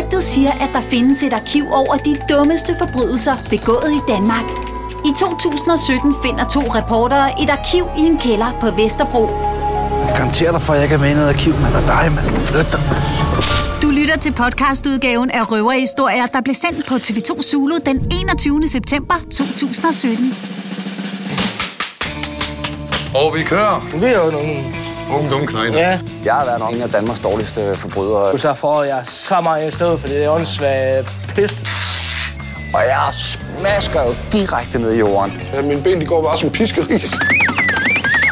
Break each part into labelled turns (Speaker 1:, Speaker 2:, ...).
Speaker 1: Rygtet siger, at der findes et arkiv over de dummeste forbrydelser begået i Danmark. I 2017 finder to reportere et arkiv i en kælder på Vesterbro.
Speaker 2: Jeg garanterer dig for, at jeg ikke er med i noget arkiv, mand. Og dig, mand. Flyt dig.
Speaker 1: Du lytter til podcastudgaven af Røverhistorier, der blev sendt på TV2 Zulu den 21. september 2017.
Speaker 3: Og vi kører.
Speaker 4: Vi er jo nogle...
Speaker 3: Unge dumme knejder.
Speaker 4: Ja,
Speaker 2: Jeg har været en af Danmarks dårligste forbrydere.
Speaker 4: du så får jeg så meget i stedet, for det er åndssvagt pist.
Speaker 2: Og jeg smasker jo direkte ned i jorden.
Speaker 5: Ja, Mine ben de går bare som piskeris.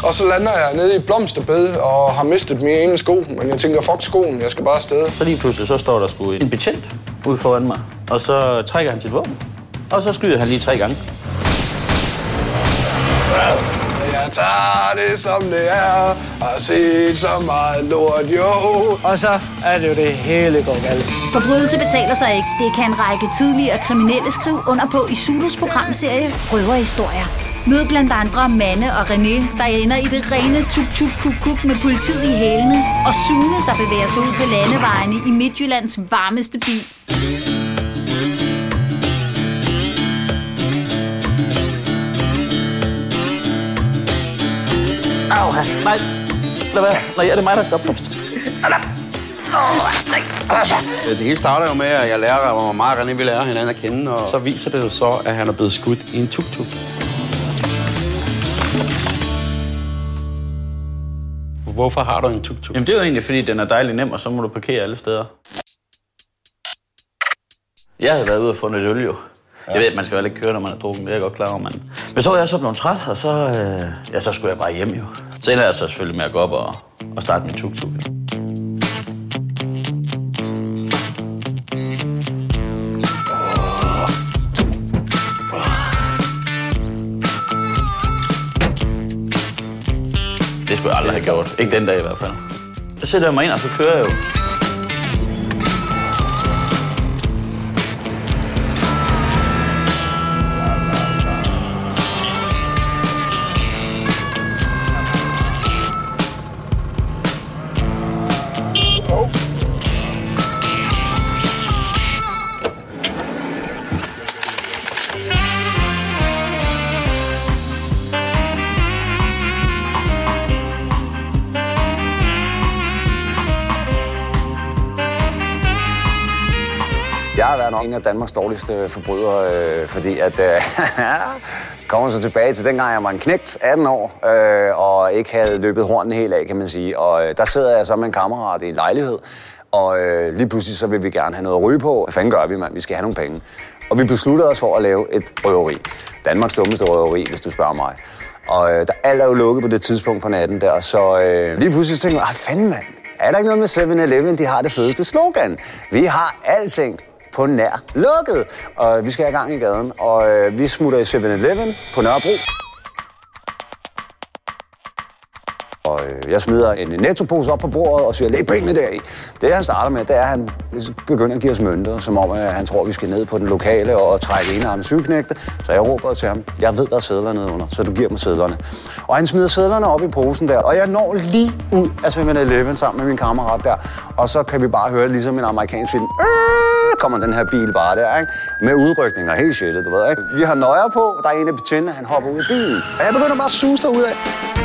Speaker 5: Og så lander jeg nede i blomsterbed og har mistet min ene sko. Men jeg tænker, fuck skoen, jeg skal bare afsted.
Speaker 6: Så lige pludselig så står der sgu en betjent ude foran mig, og så trækker han sit våben. Og så skyder han lige tre gange.
Speaker 5: Jeg tager det som det er, har set så meget lort, jo.
Speaker 4: Og så er det jo det hele går galt.
Speaker 1: Forbrydelse betaler sig ikke. Det kan en række tidligere kriminelle skrive under på i Zulus programserie Røverhistorier. Mød blandt andre Manne og René, der ender i det rene tuk-tuk-kuk-kuk med politiet i hælene, og Sune, der bevæger sig ud på landevejene i Midtjyllands varmeste by.
Speaker 6: Au, nej. Lad være. Nej, ja, det er mig, der skal op først.
Speaker 7: Det hele starter jo med, at jeg lærer, hvor meget René vi lærer hinanden at kende, og så viser det jo så, at han er blevet skudt i en tuk-tuk. Hvorfor har du en tuk-tuk?
Speaker 6: Jamen, det er jo egentlig, fordi den er dejlig nem, og så må du parkere alle steder. Jeg havde været ude og fundet et øl, jo. Jeg ved, man skal jo ikke køre, når man er drukken, det er jeg godt klar over, men... Men så var jeg så blevet træt, og så, øh, ja, så skulle jeg bare hjem, jo. Så ender jeg så selvfølgelig med at gå op og, og starte min tuk-tuk. Det skulle jeg aldrig have gjort. Ikke den dag i hvert fald. Så sætter jeg mig ind, og så kører jeg jo.
Speaker 2: Nok en af Danmarks dårligste forbrydere, øh, fordi at... Øh, kommer så tilbage til dengang, jeg var en knægt, 18 år, øh, og ikke havde løbet hornene helt af, kan man sige. Og øh, der sidder jeg så med en kammerat i en lejlighed, og øh, lige pludselig så vil vi gerne have noget at ryge på. Hvad fanden gør vi, mand? Vi skal have nogle penge. Og vi besluttede os for at lave et røveri. Danmarks dummeste røveri, hvis du spørger mig. Og øh, der alt er jo lukket på det tidspunkt på natten der, så øh, lige pludselig tænkte jeg, ah fanden mand, er der ikke noget med 7-Eleven, de har det fedeste slogan? Vi har alting på nær lukket, og vi skal have gang i gaden, og øh, vi smutter i 7-Eleven på Nørrebro. Og øh, jeg smider en nettopose op på bordet og siger, læg pengene deri. Det han starter med, det er, at han ligesom begynder at give os mønter, som om at han tror, vi skal ned på den lokale og trække en arm sygeknægte. Så jeg råber til ham, jeg ved, der er sædler nede under, så du giver mig sædlerne. Og han smider sædlerne op i posen der, og jeg når lige ud af 7-Eleven sammen med min kammerat der. Og så kan vi bare høre, ligesom en amerikansk film, øh, kommer den her bil bare der, ikke? Med udrykning og helt shit, du ved, ikke? Vi har nøjer på, der er en af betjente, han hopper ud af bilen. Og jeg begynder bare at suge af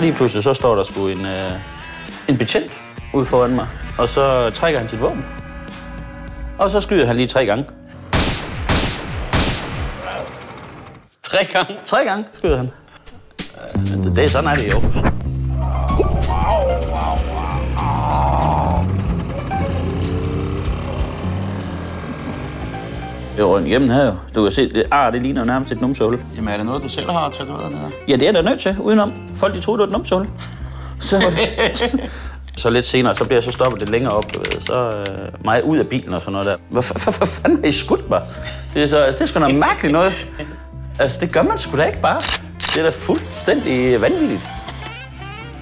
Speaker 6: Så lige pludselig så står der sgu en, øh, en betjent ude foran mig, og så trækker han sit våben. Og så skyder han lige tre gange.
Speaker 7: Tre gange.
Speaker 6: Tre gange skyder han. Øh, Det, det er sådan, er det i Aarhus. Rundt igennem her jo. Du kan se, det, ah, det ligner jo nærmest et numsehul.
Speaker 7: Jamen er det noget, du selv har tatoveret ned?
Speaker 6: Ja, det er der nødt til, udenom. Folk de troede, det var et numsehul. Så, så lidt senere, så bliver jeg så stoppet lidt længere op, du ved. Så øh, mig ud af bilen og sådan noget der. Hvad, hvad fanden har I skudt mig? Det er, så, altså, det er sgu noget mærkeligt noget. Altså, det gør man sgu da ikke bare. Det er da fuldstændig vanvittigt.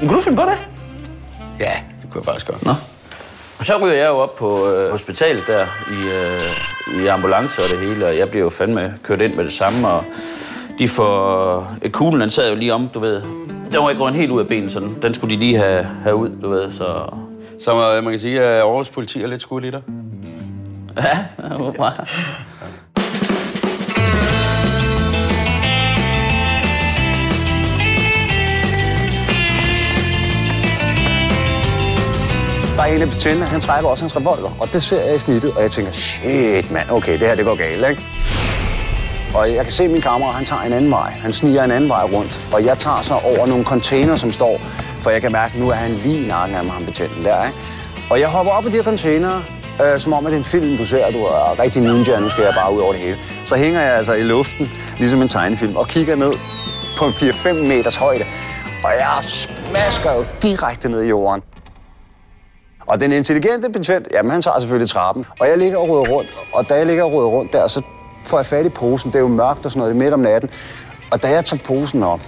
Speaker 6: Men kunne du finde på det?
Speaker 7: Ja, det kunne jeg faktisk godt.
Speaker 6: Nå. Og så ryger jeg jo op på øh, hospitalet der i, øh, i ambulance og det hele, og jeg bliver jo fandme kørt ind med det samme, og de får... Øh, kuglen, den sad jo lige om, du ved. Den var ikke rundt helt ud af benet, så den, skulle de lige have, have ud, du ved, så...
Speaker 7: Så øh, man kan sige, at Aarhus politi er lidt skudt i dig.
Speaker 6: Ja, det var bra.
Speaker 2: Der er en af betjentene, han trækker også hans revolver, og det ser jeg i snittet, og jeg tænker, shit mand, okay, det her det går galt, ikke? Og jeg kan se, at min kammerat, han tager en anden vej. Han sniger en anden vej rundt, og jeg tager så over nogle container, som står, for jeg kan mærke, at nu er han lige i nakken af mig, ham betjenten der, ikke? Og jeg hopper op i de her container, øh, som om at det er en film, du ser, du er rigtig ninja, nu skal jeg bare ud over det hele. Så hænger jeg altså i luften, ligesom en tegnefilm, og kigger ned på en 4-5 meters højde. Og jeg smasker jo direkte ned i jorden. Og den intelligente betjent, jamen han tager selvfølgelig trappen. Og jeg ligger og råder rundt, og da jeg ligger og råder rundt der, så får jeg fat i posen. Det er jo mørkt og sådan noget, det er midt om natten. Og da jeg tager posen op,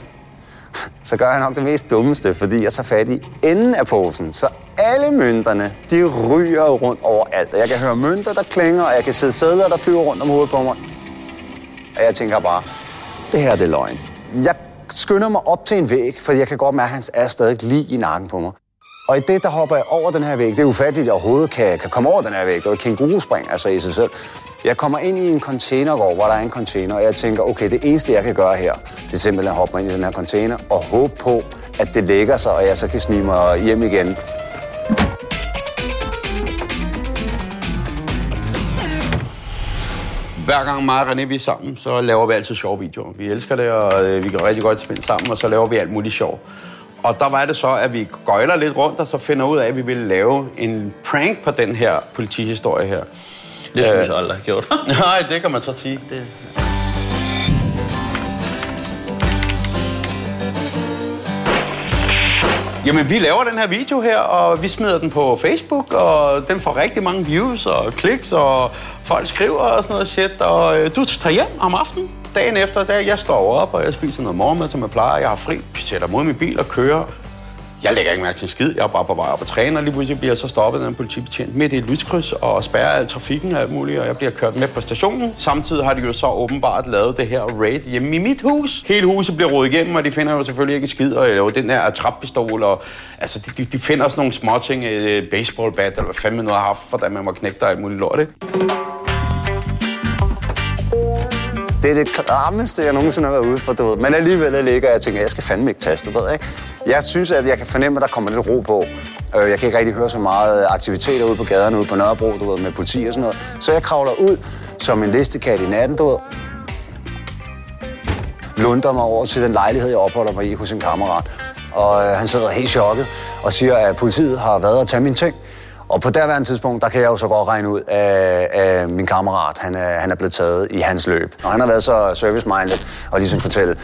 Speaker 2: så gør jeg nok det mest dummeste, fordi jeg tager fat i enden af posen. Så alle mønterne, de ryger rundt overalt. Og jeg kan høre mønter, der klinger, og jeg kan se sædler, der flyver rundt om hovedet på mig. Og jeg tænker bare, det her det er løgn. Jeg skynder mig op til en væg, for jeg kan godt mærke, at han er stadig lige i nakken på mig. Og i det, der hopper jeg over den her væg. Det er ufatteligt, at jeg overhovedet kan, kan komme over den her væg. Det er et kænguruspring, altså i sig selv. Jeg kommer ind i en containergård, hvor der er en container, og jeg tænker, okay, det eneste, jeg kan gøre her, det er simpelthen at hoppe mig ind i den her container og håbe på, at det lægger sig, og jeg så kan snige mig hjem igen.
Speaker 7: Hver gang mig og René vi er sammen, så laver vi altid sjove videoer. Vi elsker det, og øh, vi kan rigtig godt spille sammen, og så laver vi alt muligt sjov. Og der var det så, at vi gøjler lidt rundt, og så finder ud af, at vi ville lave en prank på den her politihistorie her.
Speaker 6: Det skulle vi så aldrig have gjort.
Speaker 7: Nej, det kan man så sige.
Speaker 6: det,
Speaker 7: Jamen, vi laver den her video her, og vi smider den på Facebook, og den får rigtig mange views og kliks, og folk skriver og sådan noget shit. Og øh, du tager hjem om aftenen, dagen efter, der jeg står op, og jeg spiser noget morgenmad, som jeg plejer. Jeg har fri, sætter mod min bil og kører. Jeg lægger ikke mærke til en skid. Jeg er bare på vej op og træner, og lige pludselig bliver jeg så stoppet af en politibetjent midt i et lyskryds og spærrer al trafikken og alt muligt, og jeg bliver kørt med på stationen. Samtidig har de jo så åbenbart lavet det her raid hjemme i mit hus. Hele huset bliver rodet igennem, og de finder jo selvfølgelig ikke en skid, og jo, den der trappistol, og altså, de, de, de finder sådan nogle småting, øh, baseballbat, eller hvad fanden man nu har haft, hvordan man må knække dig alt muligt lort, ikke?
Speaker 2: Det er det klammeste, jeg nogensinde har været ude for, du ved. Men alligevel ligger jeg og tænker, jeg skal fandme ikke taste, du ved, ikke? Jeg synes, at jeg kan fornemme, at der kommer lidt ro på. Øh, jeg kan ikke rigtig høre så meget aktiviteter ude på gaderne, ude på Nørrebro, du ved, med politi og sådan noget. Så jeg kravler ud som en listekat i natten, du ved. Lunder mig over til den lejlighed, jeg opholder mig i hos en kammerat. Og øh, han sidder helt chokket og siger, at politiet har været og tage mine ting. Og på derværende tidspunkt, der kan jeg jo så godt regne ud, at, at min kammerat, han er, han er blevet taget i hans løb. Og han har været så service-minded og ligesom fortælle,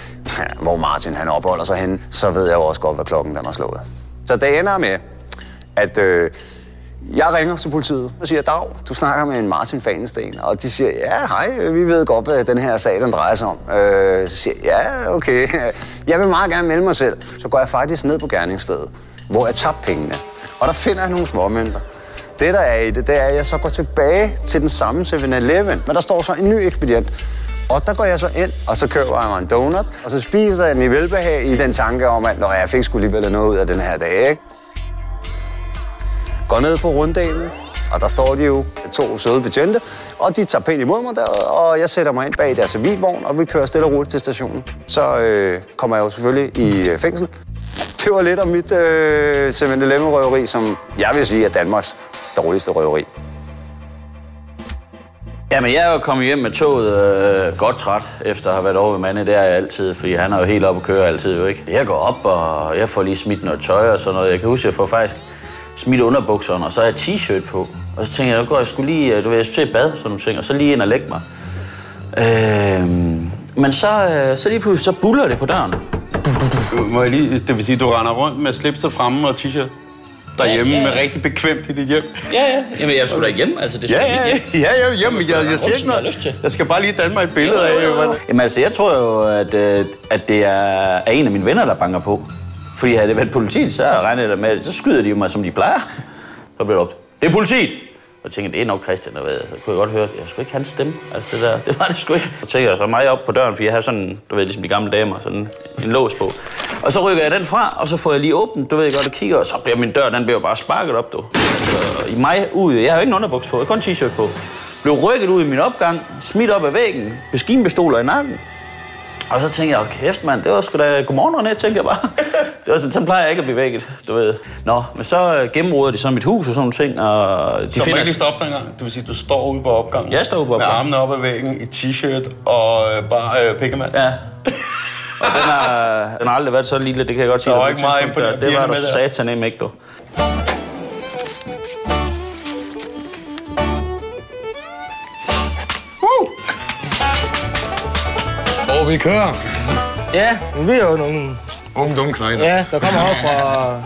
Speaker 2: hvor Martin han opholder sig henne, så ved jeg jo også godt, hvad klokken den har slået. Så det ender med, at øh, jeg ringer til politiet og siger, Dag, du snakker med en Martin Fanesten. Og de siger, ja, hej, vi ved godt, hvad den her sag, den drejer sig om. Øh, så siger ja, okay, jeg vil meget gerne melde mig selv. Så går jeg faktisk ned på gerningsstedet, hvor jeg tabte pengene. Og der finder jeg nogle småmønter. Det, der er i det, det er, at jeg så går tilbage til den samme 7-Eleven. Men der står så en ny ekspedient. Og der går jeg så ind, og så køber jeg mig en donut, og så spiser jeg den i velbehag i den tanke om, at når jeg fik skulle alligevel noget ud af den her dag, ikke? Går ned på runddelen, og der står de jo to søde betjente, og de tager pænt imod mig der, og jeg sætter mig ind bag deres civilvogn, og vi kører stille og roligt til stationen. Så øh, kommer jeg jo selvfølgelig i øh, fængsel. Det var lidt om mit øh, 7-Eleven-røveri, som jeg vil sige er Danmarks dårligste røveri.
Speaker 6: Jamen, jeg er jo kommet hjem med toget øh, godt træt, efter at have været over ved manden der altid, fordi han er jo helt oppe at køre altid, jo ikke? Jeg går op, og jeg får lige smidt noget tøj og sådan noget. Jeg kan huske, at jeg får faktisk smidt underbukserne, og så har jeg t-shirt på. Og så tænker jeg, nu går jeg skulle lige, øh, du ved, jeg til bad, sådan nogle ting, og så lige ind og lægge mig. Øh, men så, øh, så lige pludselig, så buller det på døren.
Speaker 7: Må jeg lige, det vil sige, du render rundt med slipset fremme og t-shirt derhjemme
Speaker 6: Ja, ja, ja.
Speaker 7: med rigtig bekvemt i dit hjem.
Speaker 6: Ja, ja. Jamen, jeg skulle da hjem, altså. Det er
Speaker 7: Ja, ja,
Speaker 6: hjem.
Speaker 7: ja, ja, jamen, jeg, jeg siger ikke noget. Jeg skal bare lige danne mig et billede af, hvordan...
Speaker 6: Jamen altså, jeg tror jo, at, øh, at det er, er en af mine venner, der banker på. Fordi havde det været politiet, så regnede jeg med, så skyder de jo mig, som de plejer. Så blev det op. Det er politiet! Og jeg tænkte, det er nok Christian, der ved. Så kunne jeg godt høre, at jeg skulle ikke hans stemme. Altså det der, det var det sgu ikke. Så tænkte jeg så mig op på døren, for jeg har sådan, du ved, ligesom de gamle damer, sådan en lås på. Og så rykker jeg den fra, og så får jeg lige åbent, du ved jeg godt, og kigger, og så bliver min dør, den bliver bare sparket op, du. Altså, I mig ud, jeg har jo ikke en underbuks på, jeg har kun t-shirt på. Blev rykket ud i min opgang, smidt op ad væggen, beskinpistoler i nakken. Og så tænkte jeg, kæft mand, det var sgu da godmorgen, René, tænkte jeg bare. Det var sådan, sådan plejer jeg ikke at blive vækket, du ved. Nå, men så øh, gennemroder de så mit hus og sådan nogle ting, og de
Speaker 7: Så
Speaker 6: finder...
Speaker 7: jeg lige stoppe dig en gang. Det vil sige, at du står ude på opgangen.
Speaker 6: Jeg står ude på
Speaker 7: Med
Speaker 6: opgangen.
Speaker 7: armene op ad væggen, i t-shirt og øh, bare øh, pikkemand.
Speaker 6: Ja. Og den har, den har aldrig været så lille, det kan jeg godt sige.
Speaker 7: Der var ikke meget imponerende
Speaker 6: Det var
Speaker 7: med der.
Speaker 6: satan ikke, du.
Speaker 3: Vi kører.
Speaker 4: Ja, men vi er jo nogle...
Speaker 3: Unge dumme knejder.
Speaker 4: Ja, der kommer op fra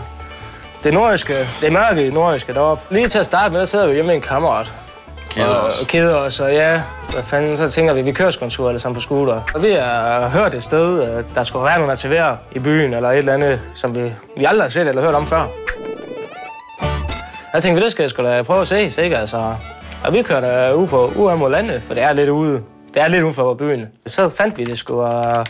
Speaker 4: det nordiske, det mørke nordiske deroppe. Lige til at starte med, der sidder vi hjemme med en kammerat.
Speaker 3: Keder
Speaker 4: og,
Speaker 3: os.
Speaker 4: og keder os, og ja, hvad fanden, så tænker vi, vi kører sgu en tur alle sammen på scooter. Og vi har hørt et sted, at der skulle være nogle aktiverer i byen, eller et eller andet, som vi, vi aldrig har set eller hørt om før. Jeg tænkte, det skal jeg sgu da prøve at se, ikke? Altså, og vi kørte ud på ude mod landet, for det er lidt ude. Det er lidt uden for byen. Så fandt vi det sgu, og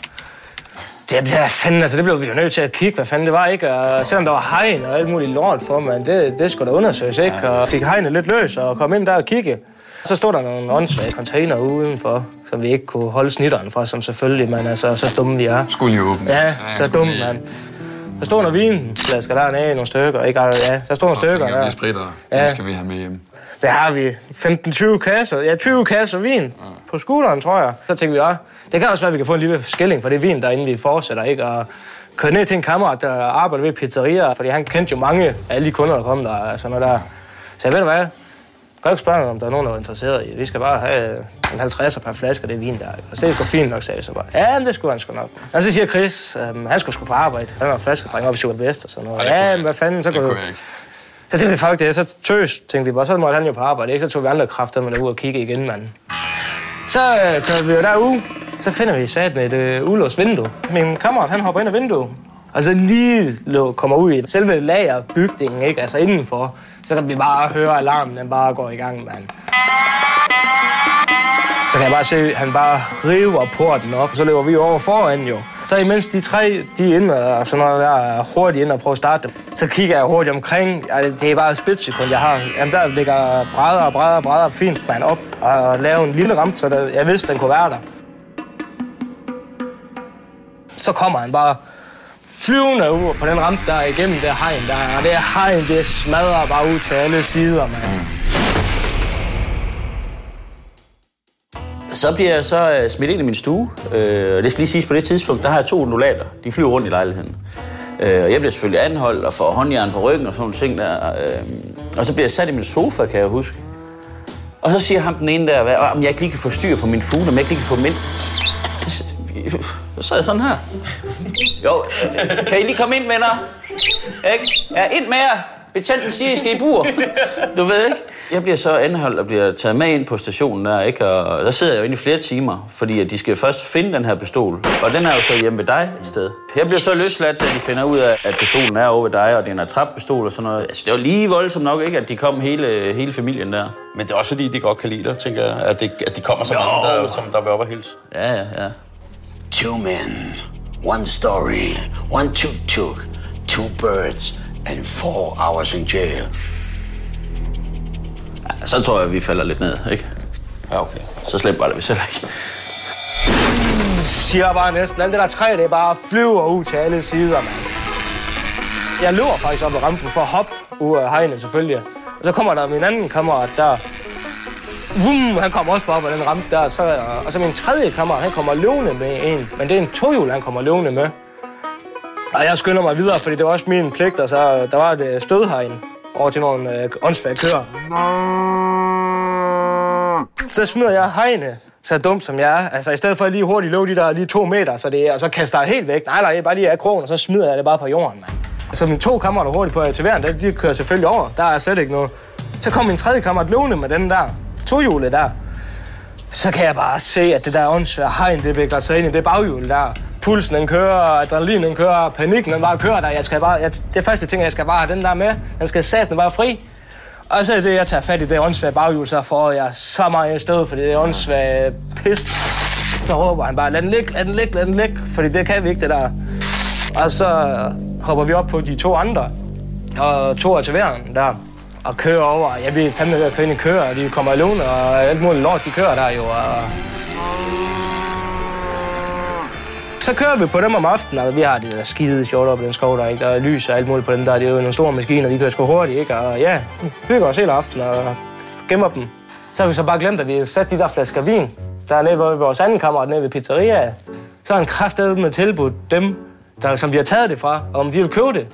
Speaker 4: det, det, er fanden, altså, det blev vi jo nødt til at kigge, hvad fanden det var, ikke? Og selvom der var hegn og alt muligt lort for, man, det, det skulle da undersøges, ikke? Og fik hegnet lidt løs og kom ind der og kigge. Så stod der nogle åndssvage container udenfor, som vi ikke kunne holde snitteren for, som selvfølgelig, men altså, så dumme vi er.
Speaker 3: Skulle jo åbne.
Speaker 4: Ja, så dumme, mand. Der stod nogle vinflasker dernede, nogle stykker, ikke? Ja, der stod nogle stykker
Speaker 3: Ja.
Speaker 4: der.
Speaker 3: spritter.
Speaker 4: Ja.
Speaker 3: Den skal vi have med hjem.
Speaker 4: Der har vi 15-20 kasser, ja 20 kasser vin på scooteren, tror jeg. Så tænkte vi, ja, det kan også være, at vi kan få en lille skilling for det vin, der inden vi fortsætter, ikke? Og køre ned til en kammerat, der arbejder ved pizzerier, fordi han kendte jo mange af alle de kunder, der kom der. Altså noget der. Så jeg ved du hvad, kan ikke spørge om der er nogen, der er interesseret i? Vi skal bare have en 50 per flaske af det vin der. Og så det er sgu fint nok, sagde jeg så bare. Ja, men det skulle han sgu nok. Og så siger Chris, øhm, han skulle sgu på arbejde. Han var flaskedreng op i Sugar Best og sådan noget. Ja, men hvad fanden, så kunne så tænkte vi faktisk det, så tøs, tænkte vi bare, så måtte han jo på arbejde, ikke? Så tog vi andre kræfter med ud og kigge igen, mand. Så øh, vi jo derud, så finder vi sat med et øh, ulåst vindue. Min kammerat, han hopper ind ad vinduet, og så lige lå, kommer ud i selve lagerbygningen, ikke? Altså indenfor. Så kan vi bare høre alarmen, den bare går i gang, mand. Så kan jeg bare se, at han bare river porten op, så løber vi over foran jo. Så imens de tre, de er inde og sådan noget der, er hurtigt ind og prøver at starte dem, så kigger jeg hurtigt omkring. Ja, det er bare et splitsekund, jeg har. Jamen, der ligger brædder og brædder og brædder fint man op og lave en lille rampe, så der, jeg vidste, den kunne være der. Så kommer han bare flyvende ud på den rampe, der er igennem det hegn der. Og det hegn, det smadrer bare ud til alle sider, mand. Mm.
Speaker 6: Så bliver jeg så øh, smidt ind i min stue. Øh, og det skal lige siges på det tidspunkt, der har jeg to undulater. De flyver rundt i lejligheden. Øh, og jeg bliver selvfølgelig anholdt og får håndjern på ryggen og sådan nogle ting der. Øh, og så bliver jeg sat i min sofa, kan jeg huske. Og så siger ham den ene der, hvad, om jeg ikke lige kan få styr på min fugle, om jeg ikke lige kan få dem ind. Så- Så jeg sådan her. Jo, kan I lige komme ind, venner? Ikke? Ja, ind med jer. Betjenten siger, I skal i bur. Du ved ikke? Jeg bliver så anholdt og bliver taget med ind på stationen der, ikke? Og der sidder jeg jo inde i flere timer, fordi at de skal først finde den her pistol. Og den er jo så hjemme ved dig i stedet. Jeg bliver så løsladt, da de finder ud af, at pistolen er over ved dig, og det er en attrappistol og sådan noget. Altså, det var lige voldsomt nok, ikke? At de kom hele, hele familien der.
Speaker 7: Men det er også fordi, de godt kan lide dig, tænker jeg. At, det, at de kommer så mange, der, som der vil op og hilse.
Speaker 6: Ja, ja, ja.
Speaker 8: Two men, one story, one tuk-tuk, two birds, and four hours in jail.
Speaker 6: ja. Så tror jeg, vi falder lidt ned, ikke?
Speaker 7: Ja, okay.
Speaker 6: Så slemt var det vi selv ikke.
Speaker 4: siger bare næsten, alt det der træ, det er bare flyver ud til alle sider, mand. Jeg løber faktisk op ad rampen for at hoppe ud af hegnet, selvfølgelig. Og så kommer der min anden kammerat der. Vum, han kommer også bare op ad den rampe der. Så, og så min tredje kammerat, han kommer løvende med en. Men det er en tohjul, han kommer løvende med. Og jeg skynder mig videre, fordi det var også min pligt, og så der var et øh, stød herinde over til nogle øh, åndsfærdige køer. Så smider jeg hegne, så dumt som jeg er. Altså i stedet for at lige hurtigt løbe de der lige to meter, så det, og så kaster jeg helt væk. Nej, nej, jeg bare lige af krogen, og så smider jeg det bare på jorden, mand. Så mine to kammerater hurtigt på ATV'en, de, de kører selvfølgelig over. Der er slet ikke noget. Så kom min tredje kammerat løvende med den der tohjulet der. Så kan jeg bare se, at det der åndssvær hegn, det vikler sig ind i det baghjul der pulsen den kører, adrenalin den kører, panikken den bare kører der. Jeg skal bare, jeg, det første ting, jeg skal bare have den der med. Den skal satan bare fri. Og så er det, jeg tager fat i det åndssvage baghjul, så får jeg så meget stød, fordi det er åndssvage pis. Så råber han bare, lad den ligge, lad den ligge, lad den ligge, fordi det kan vi ikke, det der. Og så hopper vi op på de to andre, og to er til væren der, og kører over. Jeg bliver fandme ved at køre ind i køer, og de kommer alene, og alt muligt lort, de kører der jo. Og... Så kører vi på dem om aftenen, og vi har det der skide sjovt op i den skov, der, ikke? der er lys og alt muligt på dem der. Det er jo nogle store maskiner, de kører sgu hurtigt, ikke? Og ja, hygger os hele aftenen og gemmer dem. Så har vi så bare glemt, at vi har sat de der flasker vin. Der er nede ved vores anden kammerat nede ved pizzeria. Så har han kraftedet med tilbudt dem, der, som vi har taget det fra, om de vil købe det.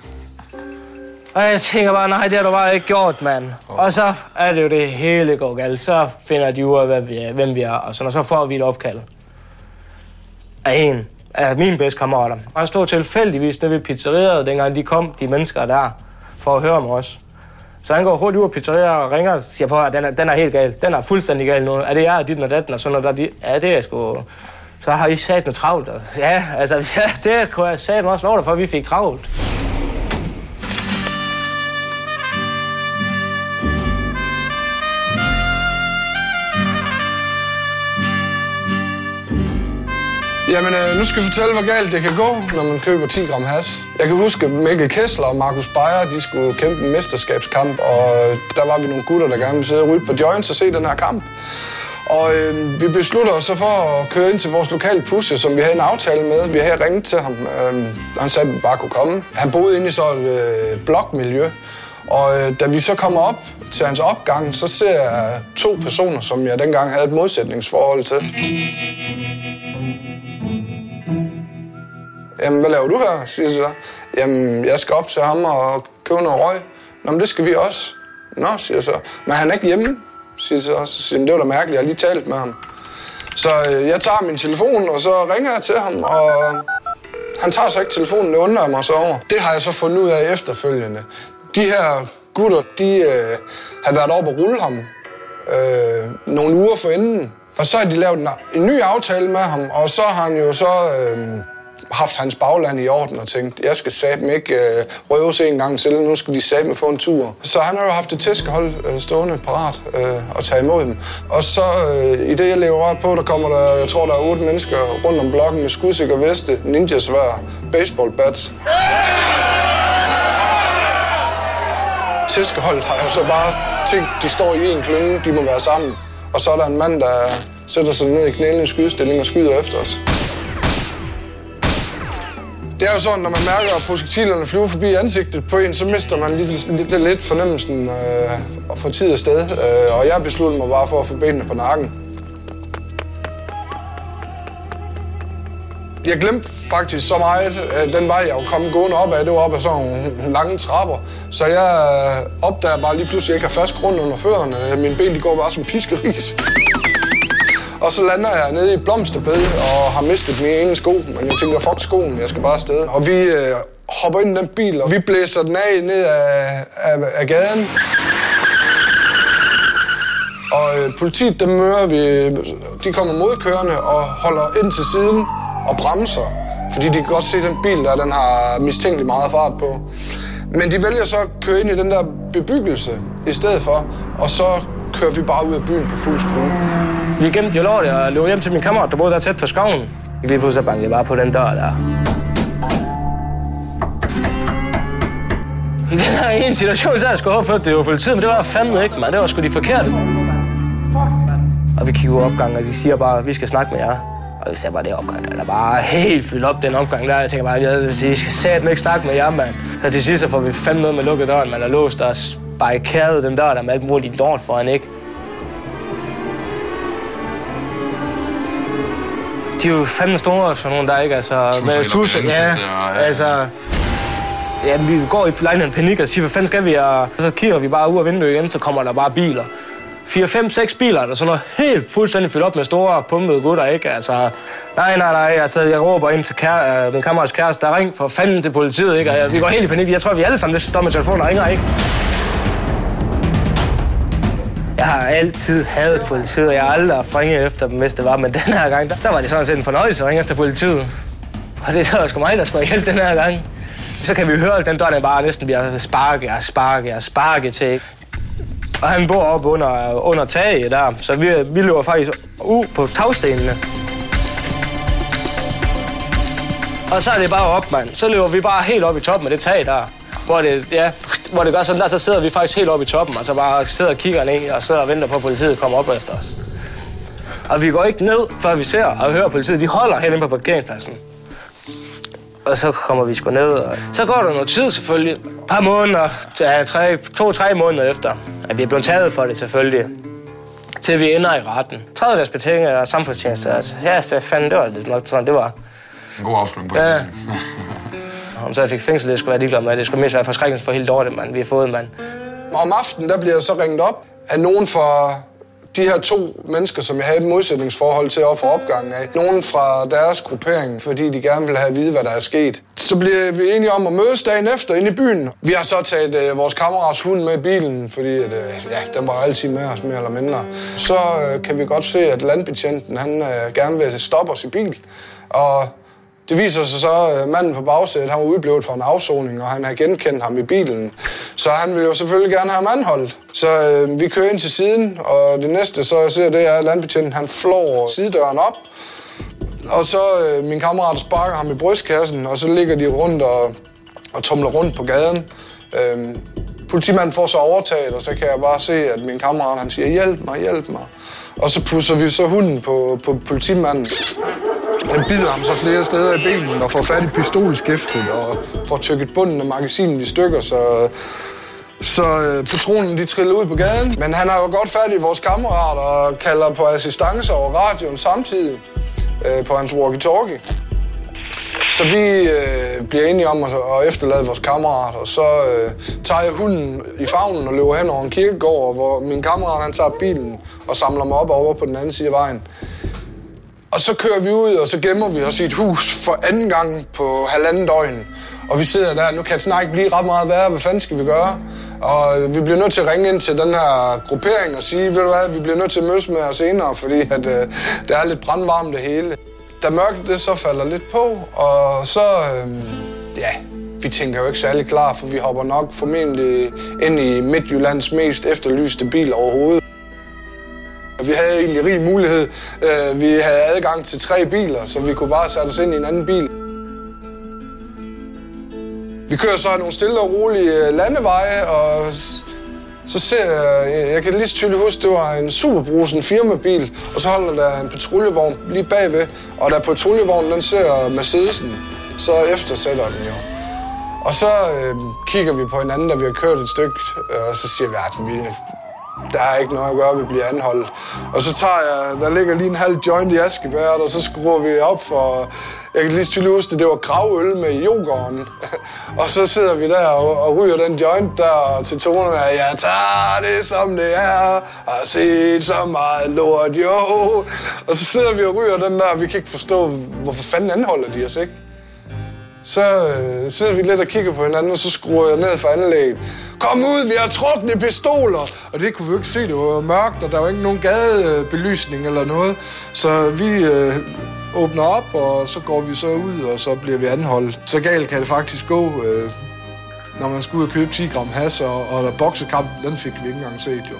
Speaker 4: Og jeg tænker bare, nej, det har du bare ikke gjort, mand. Og så er det jo det hele går galt. Så finder de ud af, hvad vi hvem vi er, og sådan, og så får vi et opkald. Af en af mine bedste kammerater. jeg stod tilfældigvis nede ved pizzeriet, dengang de kom, de mennesker der, for at høre om os. Så han går hurtigt ud af pizzeriet og ringer og siger på, at den er, den er helt gal. Den er fuldstændig gal nu. Er det jeg, dit og datten og sådan noget? Der, de, ja, det er sgu... Så har I sat med travlt. Ja, altså, ja, det kunne jeg sat også lov for, at vi fik travlt.
Speaker 5: Jamen, øh, nu skal jeg fortælle, hvor galt det kan gå, når man køber 10 gram has. Jeg kan huske, at Mikkel Kessler og Markus Beyer, de skulle kæmpe en mesterskabskamp, og øh, der var vi nogle gutter, der gerne ville sidde og ryge på joints og se den her kamp. Og øh, vi beslutter os så for at køre ind til vores lokale pusse, som vi havde en aftale med. Vi havde ringet til ham, øh, han sagde, at vi bare kunne komme. Han boede inde i sådan et øh, blokmiljø, og øh, da vi så kommer op til hans opgang, så ser jeg to personer, som jeg dengang havde et modsætningsforhold til. Jamen, hvad laver du her, siger så. Jamen, jeg skal op til ham og købe noget røg. Nå, men det skal vi også. Nå, siger så. Men han er ikke hjemme, siger så. Så siger det var da mærkeligt, jeg har lige talt med ham. Så øh, jeg tager min telefon, og så ringer jeg til ham, og han tager så ikke telefonen, det undrer jeg mig så over. Det har jeg så fundet ud af efterfølgende. De her gutter, de øh, har været oppe og rulle ham øh, nogle uger forinden. Og så har de lavet en, en ny aftale med ham, og så har han jo så... Øh, haft hans bagland i orden og tænkt, jeg skal satme ikke øh, røves en gang selv, nu skal de satme få en tur. Så han har jo haft et tæskehold øh, stående parat øh, og tage imod dem. Og så øh, i det, jeg lever ret på, der kommer der, jeg tror, der er otte mennesker rundt om blokken med skudsikker veste, ninjasvær, baseball bats. Tæskeholdet har jo så bare tænkt, de står i en klynge, de må være sammen. Og så er der en mand, der sætter sig ned i knælen i skydestilling og skyder efter os. Det er jo sådan, når man mærker, at projektilerne flyver forbi ansigtet på en, så mister man lidt, lidt, lidt fornemmelsen øh, og tid af sted. Øh, og jeg besluttede mig bare for at få benene på nakken. Jeg glemte faktisk så meget, at den vej, jeg var kommet gående op ad, det var op ad sådan nogle lange trapper. Så jeg øh, opdager bare lige pludselig, at jeg ikke har fast grund under fødderne. Mine ben de går bare som piskeris. Og så lander jeg nede i et blomsterbed og har mistet min ene sko. Men jeg tænker, fuck skoen, jeg skal bare afsted. Og vi øh, hopper ind i den bil, og vi blæser den af ned af, af, af gaden. Og øh, politiet, dem møder vi, øh, de kommer modkørende og holder ind til siden og bremser. Fordi de kan godt se, at den bil der, den har mistænkeligt meget fart på. Men de vælger så at køre ind i den der bebyggelse i stedet for, og så kører vi bare ud af byen på fuld skrue.
Speaker 4: Vi gemte jo lortet og løb hjem til min kammerat, der boede der tæt på skoven. Lige pludselig bankede jeg bare på den dør der. I den her ene situation, så jeg sgu håbet på, at det var politiet, men det var fandme ikke, man. Det var sgu de forkerte. Og vi kigger opgangen, og de siger bare, at vi skal snakke med jer. Og vi ser bare det opgang, der er bare helt fyldt op, den opgang der. Jeg tænker bare, at vi skal satme ikke snakke med jer, mand. Så til sidst så får vi fandme noget med lukket døren, man er låst og barrikeret den dør der med alt muligt lort foran, ikke? De er jo fandme store, sådan nogle der, ikke? Altså, med tusser, ja, ja, altså... Ja, vi går i lejligheden panik og siger, hvad fanden skal vi? Og så kigger vi bare ud af vinduet igen, så kommer der bare biler. 4, 5, 6 biler, der er sådan noget helt fuldstændig fyldt op med store pumpede gutter, ikke? Altså, nej, nej, nej, altså, jeg råber ind til kære, øh, min kammerats kæreste, der ring for fanden til politiet, ikke? Og jeg, vi går helt i panik. Jeg tror, vi alle sammen det står med telefonen og ringer, ikke? Jeg har altid hadet politiet, og jeg har aldrig ringet efter dem, hvis det var. Men den her gang, der, der var det sådan set en fornøjelse at ringe efter politiet. Og det var sgu mig, der skulle hjælpe den her gang. Så kan vi høre, at den dør, den bare næsten bliver sparket og sparket og sparket til. Og han bor oppe under, under taget der, så vi, vi løber faktisk ud på tagstenene. Og så er det bare op, mand. Så løber vi bare helt op i toppen af det tag der. Hvor det, ja, hvor det gør sådan der, så sidder vi faktisk helt oppe i toppen, og så bare sidder og kigger ned, og sidder og venter på, at politiet kommer op efter os. Og vi går ikke ned, før vi ser og hører politiet. De holder helt inde på parkeringspladsen. Og så kommer vi sgu ned, og så går der noget tid selvfølgelig. Et par måneder, ja, tre, to-tre måneder efter, at vi er blevet taget for det selvfølgelig. Til vi ender i retten. Tredje dags betinget af samfundstjeneste. Altså, ja, fanden, det var det nok sådan, det var.
Speaker 3: En god afslutning på
Speaker 4: Ja. Om så jeg fik fængsel, det skulle jeg ligeglad med. Det skulle mest være forskrækkelse for hele dårligt, mand. Vi har fået, mand.
Speaker 5: Om aftenen, der bliver jeg så ringet op af nogen fra de her to mennesker, som jeg havde et modsætningsforhold til op for opgangen af. Nogen fra deres gruppering, fordi de gerne vil have at vide, hvad der er sket. Så bliver vi enige om at mødes dagen efter inde i byen. Vi har så taget øh, vores kammerats hund med i bilen, fordi at, øh, ja, den var altid med os, mere eller mindre. Så øh, kan vi godt se, at landbetjenten han, øh, gerne vil stoppe os i bil. Og det viser sig så, at manden på bagsædet, han var udblevet for en afsoning, og han har genkendt ham i bilen. Så han ville jo selvfølgelig gerne have ham anholdt. Så øh, vi kører ind til siden, og det næste, så jeg ser, det er, at landbetjenten han flår sidedøren op. Og så øh, min kammerat sparker ham i brystkassen, og så ligger de rundt og, og tumler rundt på gaden. Øh, politimanden får så overtaget, og så kan jeg bare se, at min kammerat han siger, hjælp mig, hjælp mig. Og så pusser vi så hunden på, på politimanden. Den bider ham så flere steder i benen og får fat i pistolskæftet og får tykket bunden af magasinet i stykker, så, så øh, patronen de triller ud på gaden. Men han har jo godt fat i vores kammerat og kalder på assistance over radioen samtidig øh, på hans walkie-talkie. Så vi øh, bliver enige om at, at efterlade vores kammerat, og så øh, tager jeg hunden i favnen og løber hen over en kirkegård, hvor min kammerat han tager bilen og samler mig op over på den anden side af vejen. Og så kører vi ud, og så gemmer vi os i et hus for anden gang på halvanden døgn. Og vi sidder der, nu kan det snart ikke blive ret meget værre, hvad fanden skal vi gøre? Og vi bliver nødt til at ringe ind til den her gruppering og sige, ved du hvad, vi bliver nødt til at mødes med jer senere, fordi at, øh, det er lidt brandvarmt det hele. Da mørket det så falder lidt på, og så, øh, ja, vi tænker jo ikke særlig klar, for vi hopper nok formentlig ind i Midtjyllands mest efterlyste bil overhovedet. Vi havde egentlig rig mulighed. Øh, vi havde adgang til tre biler, så vi kunne bare sætte os ind i en anden bil. Vi kører så nogle stille og rolige øh, landeveje, og så ser jeg, øh, jeg kan lige så tydeligt huske, det var en superbrusen firmabil, og så holder der en patruljevogn lige bagved, og da patruljevognen den ser Mercedesen, så eftersætter den jo. Og så øh, kigger vi på hinanden, da vi har kørt et stykke, og så siger vi, at vi, der er ikke noget at gøre, vi bliver anholdt. Og så tager jeg, der ligger lige en halv joint i askebæret, og så skruer vi op for, jeg kan lige tydeligt huske, det, det var gravøl med yoghurten. og så sidder vi der og, og ryger den joint der til tonerne af, jeg tager det som det er, har set så meget lort, jo. Og så sidder vi og ryger den der, vi kan ikke forstå, hvorfor fanden anholder de os, ikke? Så øh, sidder vi lidt og kigger på hinanden, og så skruer jeg ned for anlægget. Kom ud, vi har trukne pistoler! Og det kunne vi ikke se, det var mørkt, og der var ikke nogen gadebelysning eller noget. Så vi øh, åbner op, og så går vi så ud, og så bliver vi anholdt. Så galt kan det faktisk gå, øh, når man skulle ud og købe 10 gram has, og, og der boksekampen, den fik vi ikke engang set jo.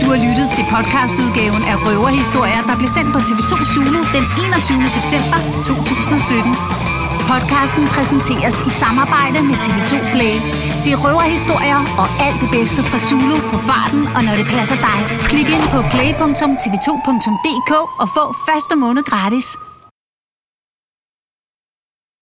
Speaker 1: Du har lyttet til podcastudgaven af Røverhistorier, der blev sendt på TV2 Zulu den 21. september 2017. Podcasten præsenteres i samarbejde med TV2 Play. Se røverhistorier og alt det bedste fra Zulu på farten og når det passer dig. Klik ind på play.tv2.dk og få første måned gratis.